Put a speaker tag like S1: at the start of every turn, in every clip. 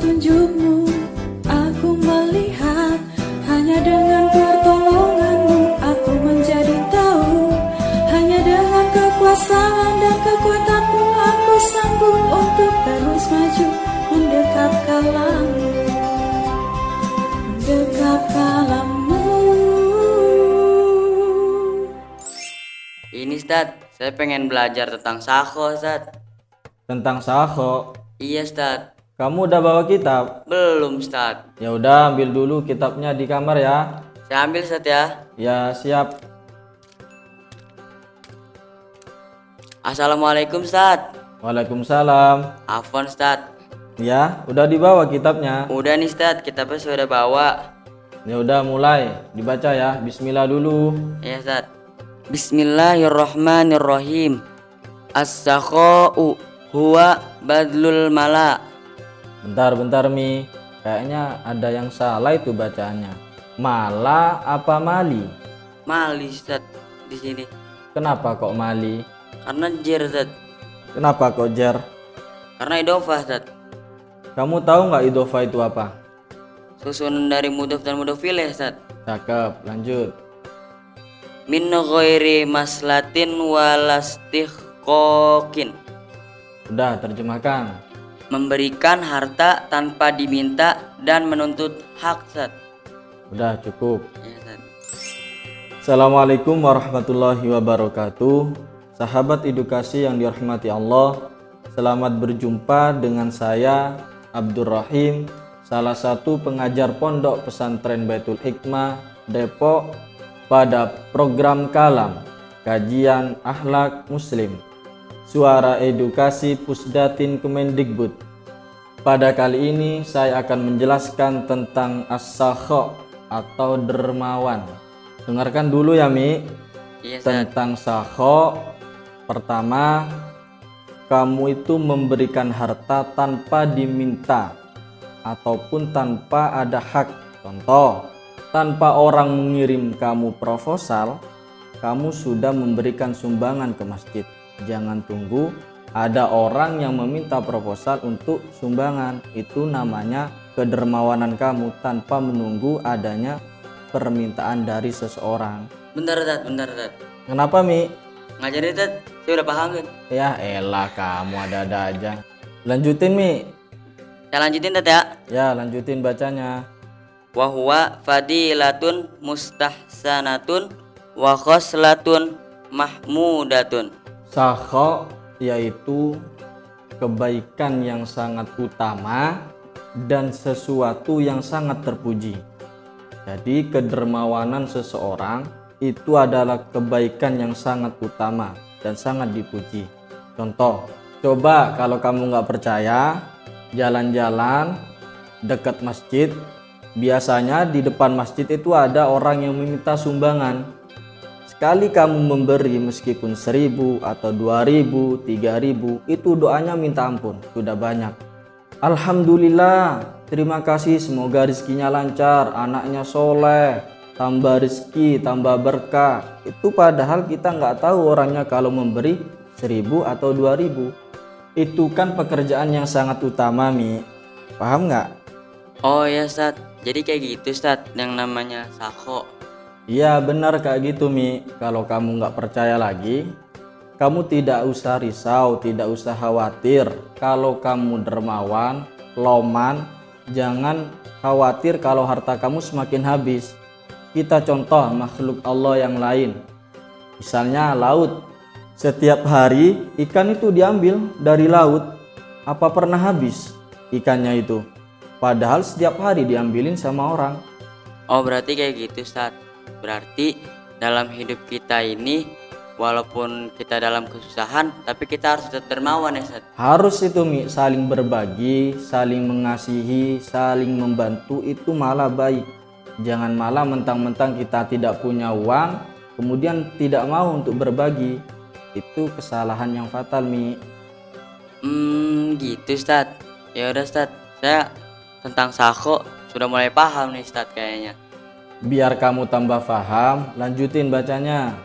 S1: petunjukmu Aku melihat Hanya dengan pertolonganmu Aku menjadi tahu Hanya dengan kekuasaan dan kekuatanmu Aku sanggup untuk terus maju Mendekat kalamu Mendekat kalamu
S2: Ini Ustaz, saya pengen belajar tentang Sakho Ustaz.
S3: Tentang Saho.
S2: Iya Ustaz.
S3: Kamu udah bawa kitab?
S2: Belum Ustaz.
S3: Ya udah ambil dulu kitabnya di kamar ya.
S2: Saya ambil Ustaz ya.
S3: Ya siap.
S2: Assalamualaikum Ustaz.
S3: Waalaikumsalam.
S2: Afwan Ustaz.
S3: Ya, udah dibawa kitabnya.
S2: Udah nih Ustaz, kitabnya sudah bawa.
S3: Ya udah mulai dibaca ya. Bismillah dulu.
S2: Iya Ustaz. Bismillahirrahmanirrahim. As-sakha'u huwa badlul mala.
S3: Bentar, bentar Mi. Kayaknya ada yang salah itu bacaannya. Mala apa mali?
S2: Mali Ustaz di sini.
S3: Kenapa kok mali?
S2: Karena jer Ustaz.
S3: Kenapa kok jer?
S2: Karena idofah Ustaz.
S3: Kamu tahu nggak idofa itu apa?
S2: Susunan dari mudhof dan mudhofil ya Ustaz.
S3: Cakep, lanjut.
S2: Min ghairi maslatin walastihqaqin.
S3: Udah, terjemahkan.
S2: Memberikan harta tanpa diminta dan menuntut hak Ustaz.
S3: Udah cukup.
S2: Ya, Ustaz.
S3: Assalamualaikum warahmatullahi wabarakatuh. Sahabat edukasi yang dirahmati Allah, selamat berjumpa dengan saya Abdurrahim, salah satu pengajar pondok pesantren Baitul Hikmah Depok pada program Kalam, kajian akhlak muslim. Suara Edukasi Pusdatin Kemendikbud. Pada kali ini saya akan menjelaskan tentang as-sakha atau dermawan. Dengarkan dulu ya Mi
S2: Iya Ustaz.
S3: tentang saho pertama kamu itu memberikan harta tanpa diminta ataupun tanpa ada hak contoh tanpa orang mengirim kamu proposal kamu sudah memberikan sumbangan ke masjid jangan tunggu ada orang yang meminta proposal untuk sumbangan itu namanya kedermawanan kamu tanpa menunggu adanya permintaan dari seseorang
S2: Bentar Ustaz, bentar Ustaz.
S3: kenapa Mi?
S2: Ngajarin Ustaz, saya udah paham kan?
S3: Ya elah kamu ada-ada aja. Lanjutin Mi.
S2: Saya lanjutin Ustaz ya.
S3: Ya lanjutin bacanya.
S2: Wa huwa fadilatun mustahsanatun wa khoslatun mahmudatun.
S3: Sakho yaitu kebaikan yang sangat utama dan sesuatu yang sangat terpuji. Jadi kedermawanan seseorang itu adalah kebaikan yang sangat utama dan sangat dipuji. Contoh, coba kalau kamu nggak percaya, jalan-jalan dekat masjid, biasanya di depan masjid itu ada orang yang meminta sumbangan. Sekali kamu memberi meskipun seribu atau dua ribu, tiga ribu, itu doanya minta ampun, sudah banyak. Alhamdulillah, terima kasih semoga rezekinya lancar, anaknya soleh, tambah rezeki, tambah berkah. Itu padahal kita nggak tahu orangnya kalau memberi seribu atau dua ribu. Itu kan pekerjaan yang sangat utama, Mi. Paham nggak?
S2: Oh ya Ustaz, jadi kayak gitu Ustaz yang namanya sakho.
S3: Iya benar kayak gitu Mi. Kalau kamu nggak percaya lagi, kamu tidak usah risau, tidak usah khawatir. Kalau kamu dermawan, loman, jangan khawatir kalau harta kamu semakin habis. Kita contoh makhluk Allah yang lain. Misalnya laut. Setiap hari ikan itu diambil dari laut. Apa pernah habis ikannya itu? Padahal setiap hari diambilin sama orang.
S2: Oh berarti kayak gitu Ustaz. Berarti dalam hidup kita ini walaupun kita dalam kesusahan tapi kita harus tetap dermawan ya Ustaz.
S3: Harus itu Mi, saling berbagi, saling mengasihi, saling membantu itu malah baik. Jangan malah mentang-mentang kita tidak punya uang, kemudian tidak mau untuk berbagi. Itu kesalahan yang fatal Mi.
S2: Hmm gitu Ustaz. Ya udah Ustaz, saya tentang sakho sudah mulai paham nih Ustaz kayaknya.
S3: Biar kamu tambah paham, lanjutin bacanya.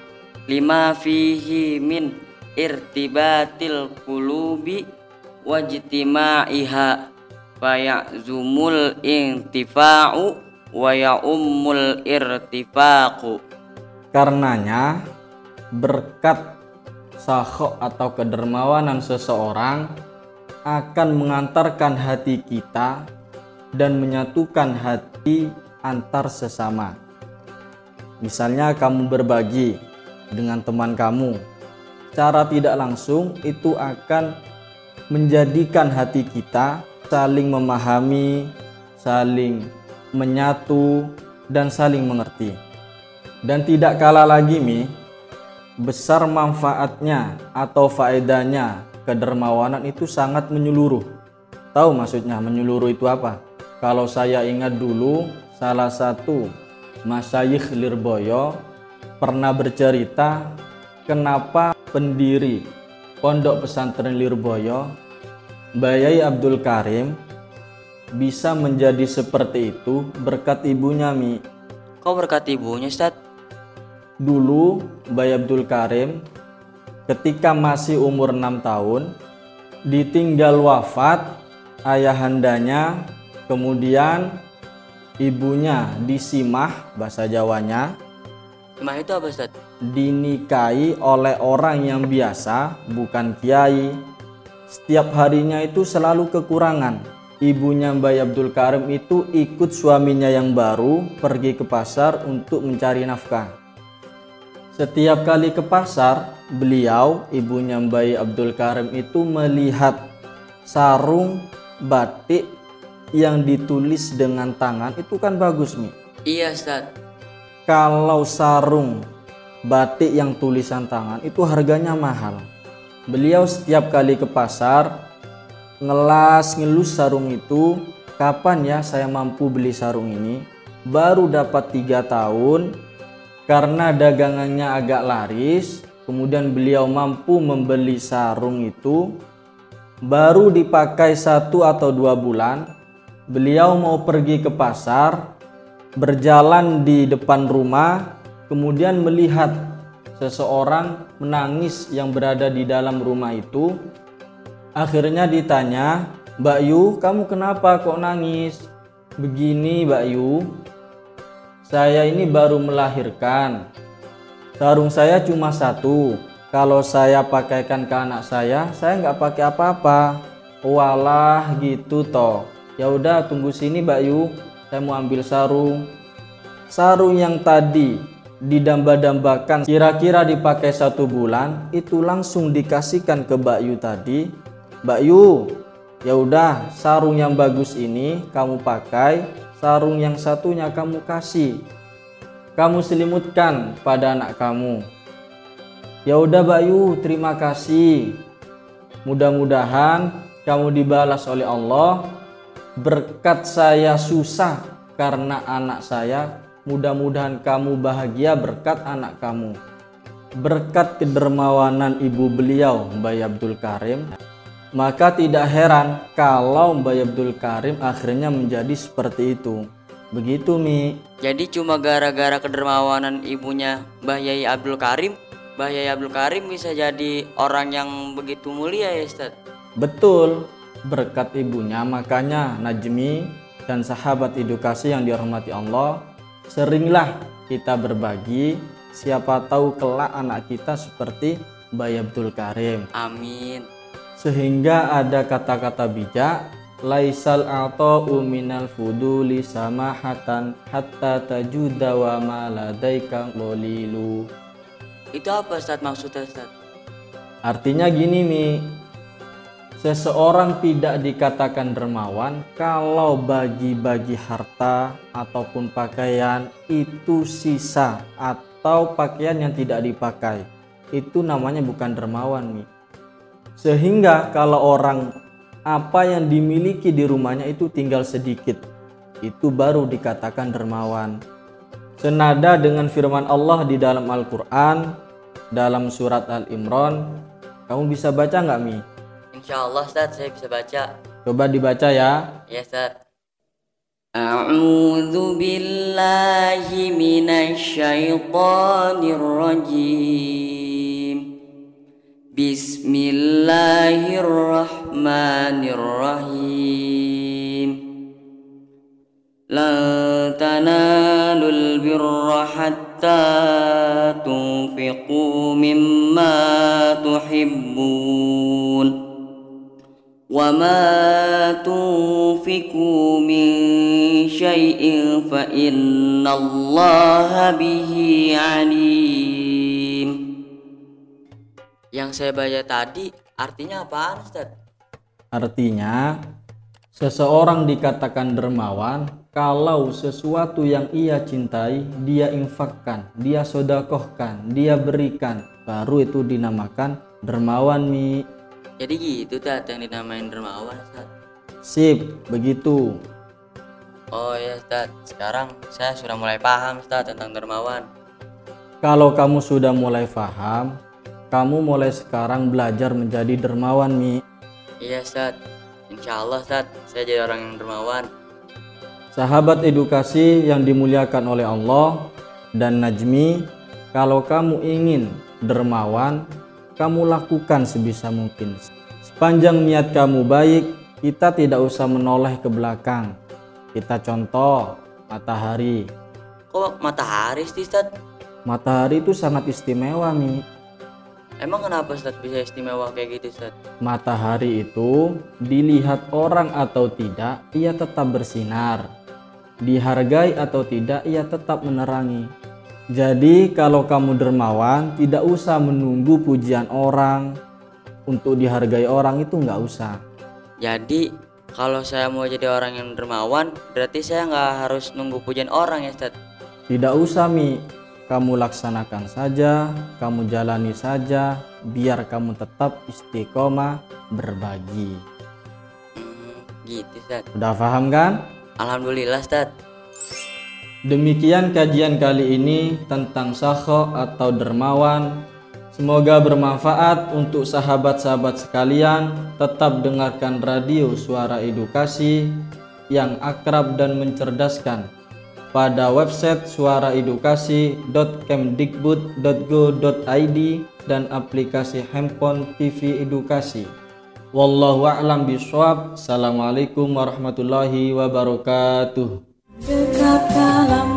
S2: lima fihi min irtibatil qulubi wajtima'iha fayazumul intifa'u wa ya'ummul irtifaqu
S3: Karenanya berkat sahok atau kedermawanan seseorang akan mengantarkan hati kita dan menyatukan hati antar sesama. Misalnya kamu berbagi dengan teman kamu, cara tidak langsung itu akan menjadikan hati kita saling memahami, saling menyatu, dan saling mengerti. Dan tidak kalah lagi Mi, besar manfaatnya atau faedahnya kedermawanan itu sangat menyeluruh. Tahu maksudnya menyeluruh itu apa? Kalau saya ingat dulu salah satu Masyayikh Lirboyo pernah bercerita kenapa pendiri Pondok Pesantren Lirboyo Bayai Abdul Karim bisa menjadi seperti itu berkat ibunya Mi.
S2: Kau berkat ibunya Ustaz?
S3: Dulu Bayi Abdul Karim ketika masih umur 6 tahun ditinggal wafat ayahandanya kemudian ibunya disimah bahasa Jawanya.
S2: Simah itu apa Ustaz?
S3: dinikahi oleh orang yang biasa bukan kiai. Setiap harinya itu selalu kekurangan. Ibunya Mbak Abdul Karim itu ikut suaminya yang baru pergi ke pasar untuk mencari nafkah. Setiap kali ke pasar, beliau, ibunya Mbak Abdul Karim itu melihat sarung batik yang ditulis dengan tangan itu kan bagus Mi.
S2: Iya Ustaz.
S3: Kalau sarung batik yang tulisan tangan itu harganya mahal. Beliau setiap kali ke pasar ngelas ngelus sarung itu kapan ya saya mampu beli sarung ini baru dapat tiga tahun karena dagangannya agak laris, kemudian beliau mampu membeli sarung itu, baru dipakai satu atau dua bulan, beliau mau pergi ke pasar, berjalan di depan rumah, kemudian melihat seseorang menangis yang berada di dalam rumah itu. Akhirnya ditanya, Mbak Yu, kamu kenapa kok nangis? Begini Mbak Yu, saya ini baru melahirkan. Sarung saya cuma satu. Kalau saya pakaikan ke anak saya, saya nggak pakai apa-apa. Walah gitu toh. Ya udah tunggu sini Mbak Yu. Saya mau ambil sarung. Sarung yang tadi didamba-dambakan kira-kira dipakai satu bulan itu langsung dikasihkan ke Mbak Yu tadi. Mbak Yu, ya udah sarung yang bagus ini kamu pakai sarung yang satunya kamu kasih. Kamu selimutkan pada anak kamu. Ya udah Bayu, terima kasih. Mudah-mudahan kamu dibalas oleh Allah berkat saya susah karena anak saya. Mudah-mudahan kamu bahagia berkat anak kamu. Berkat kedermawanan ibu beliau, Mbak Abdul Karim, maka tidak heran kalau Mbak Abdul Karim akhirnya menjadi seperti itu. Begitu Mi.
S2: Jadi cuma gara-gara kedermawanan ibunya Mbah Yai Abdul Karim, Mbah Yai Abdul Karim bisa jadi orang yang begitu mulia ya Ustaz?
S3: Betul. Berkat ibunya makanya Najmi dan sahabat edukasi yang dihormati Allah, seringlah kita berbagi siapa tahu kelak anak kita seperti Mbak Abdul Karim.
S2: Amin.
S3: Sehingga ada kata-kata bijak laisal ata'u minal fuduli samahatan hatta tajuda wa ma ladaika qalilu.
S2: Itu apa Ustaz maksudnya Ustaz?
S3: Artinya gini Mi, seseorang tidak dikatakan dermawan kalau bagi-bagi harta ataupun pakaian itu sisa atau pakaian yang tidak dipakai. Itu namanya bukan dermawan Mi. Sehingga kalau orang apa yang dimiliki di rumahnya itu tinggal sedikit. Itu baru dikatakan dermawan. Senada dengan firman Allah di dalam Al-Quran, dalam surat Al-Imran, kamu bisa baca nggak Mi?
S2: Insya Allah Ustaz saya bisa baca.
S3: Coba dibaca ya.
S2: Ya Ustaz. A'udzu billahi minasyaitonir rajim. Bismillahirrahmanirrahim. La tanalul birra hatta tunfiqu mimma tuhibbun وما تنفقوا من شيء فإن الله به عليم Yang saya baca tadi artinya apaan Ustaz?
S3: Artinya, seseorang dikatakan dermawan kalau sesuatu yang ia cintai, dia infakkan, dia sodakohkan, dia berikan. Baru itu dinamakan dermawan, Mi.
S2: jadi gitu Tat yang dinamain dermawan Ustaz.
S3: Sip, begitu.
S2: Oh ya Ustaz, sekarang saya sudah mulai paham Ustaz tentang dermawan.
S3: Kalau kamu sudah mulai paham, kamu mulai sekarang belajar menjadi dermawan, Mi.
S2: Iya Ustaz, Insya Allah Ustaz, saya jadi orang yang dermawan.
S3: Sahabat edukasi yang dimuliakan oleh Allah dan Najmi, kalau kamu ingin dermawan, kamu lakukan sebisa mungkin. Sepanjang niat kamu baik, kita tidak usah menoleh ke belakang. Kita contoh matahari.
S2: Kok matahari sih Ustaz?
S3: Matahari itu sangat istimewa, Mi.
S2: Emang kenapa Ustaz bisa istimewa kayak gitu Ustaz?
S3: Matahari itu dilihat orang atau tidak, ia tetap bersinar. Dihargai atau tidak, ia tetap menerangi. Jadi kalau kamu dermawan, tidak usah menunggu pujian orang untuk dihargai orang itu nggak usah.
S2: Jadi kalau saya mau jadi orang yang dermawan, berarti saya nggak harus nunggu pujian orang ya Ustaz?
S3: Tidak usah Mi, kamu laksanakan saja, kamu jalani saja, biar kamu tetap istiqomah berbagi.
S2: Hmm, gitu Ustaz.
S3: Udah paham kan?
S2: Alhamdulillah Ustaz.
S3: Demikian kajian kali ini tentang sakho atau dermawan. Semoga bermanfaat untuk sahabat-sahabat sekalian. Tetap dengarkan radio Suara Edukasi yang akrab dan mencerdaskan pada website suaraedukasi.kemdikbud.go.id dan aplikasi handphone TV Edukasi. Wallahu a'lam bishawab. Assalamualaikum warahmatullahi wabarakatuh.
S1: Dekat dalam